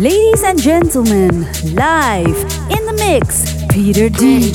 Ladies and gentlemen, live in the mix, Peter D.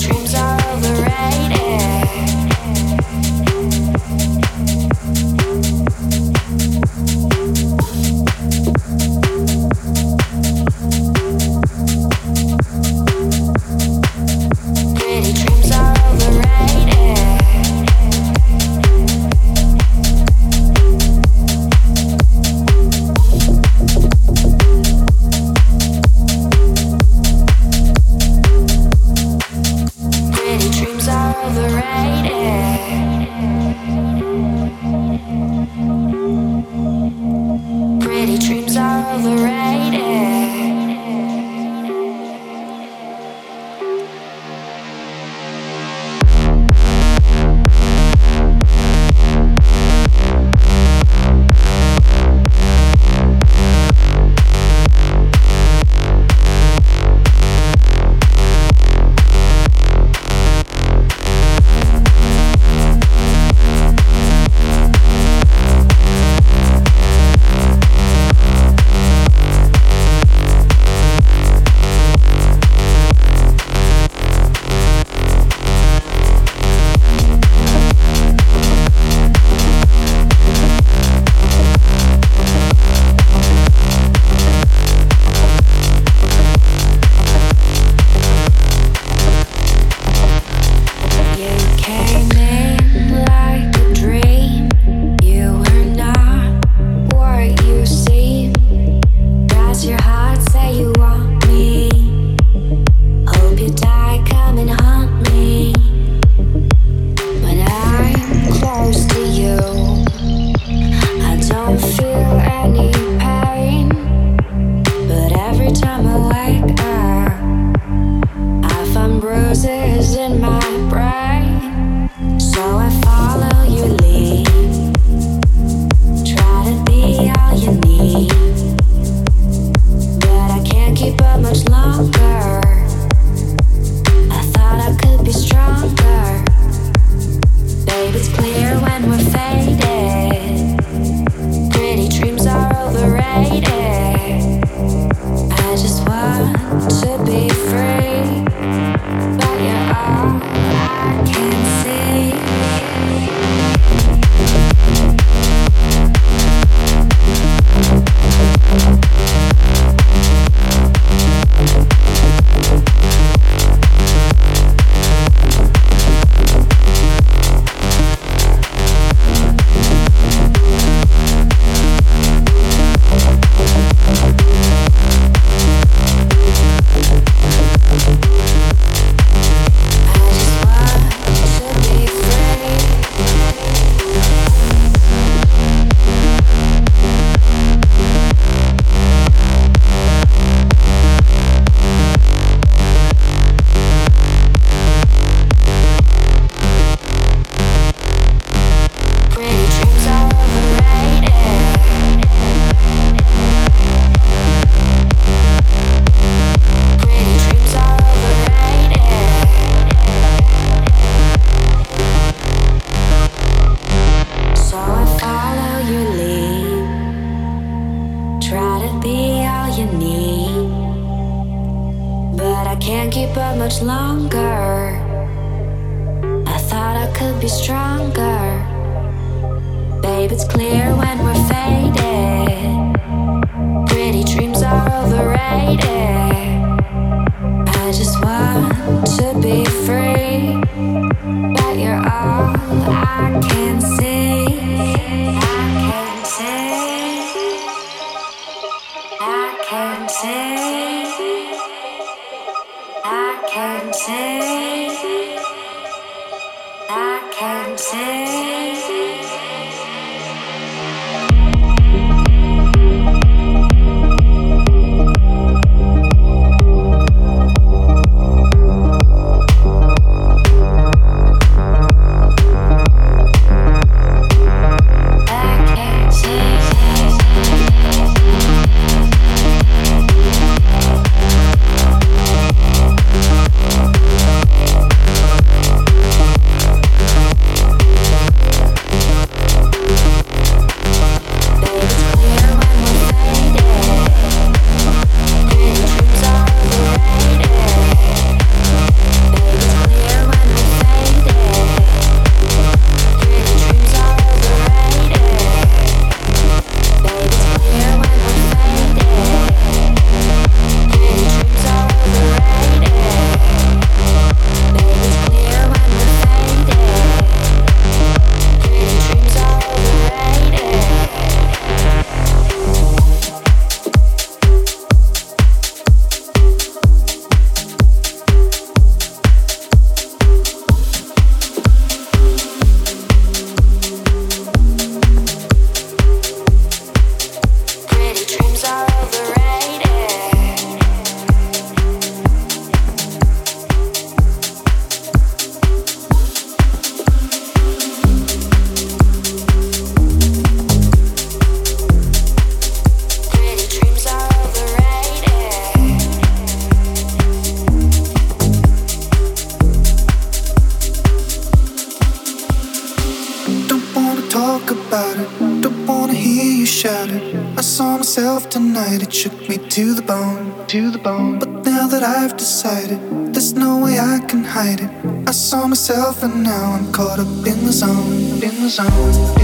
now I'm caught up in the zone, in the zone.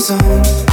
zone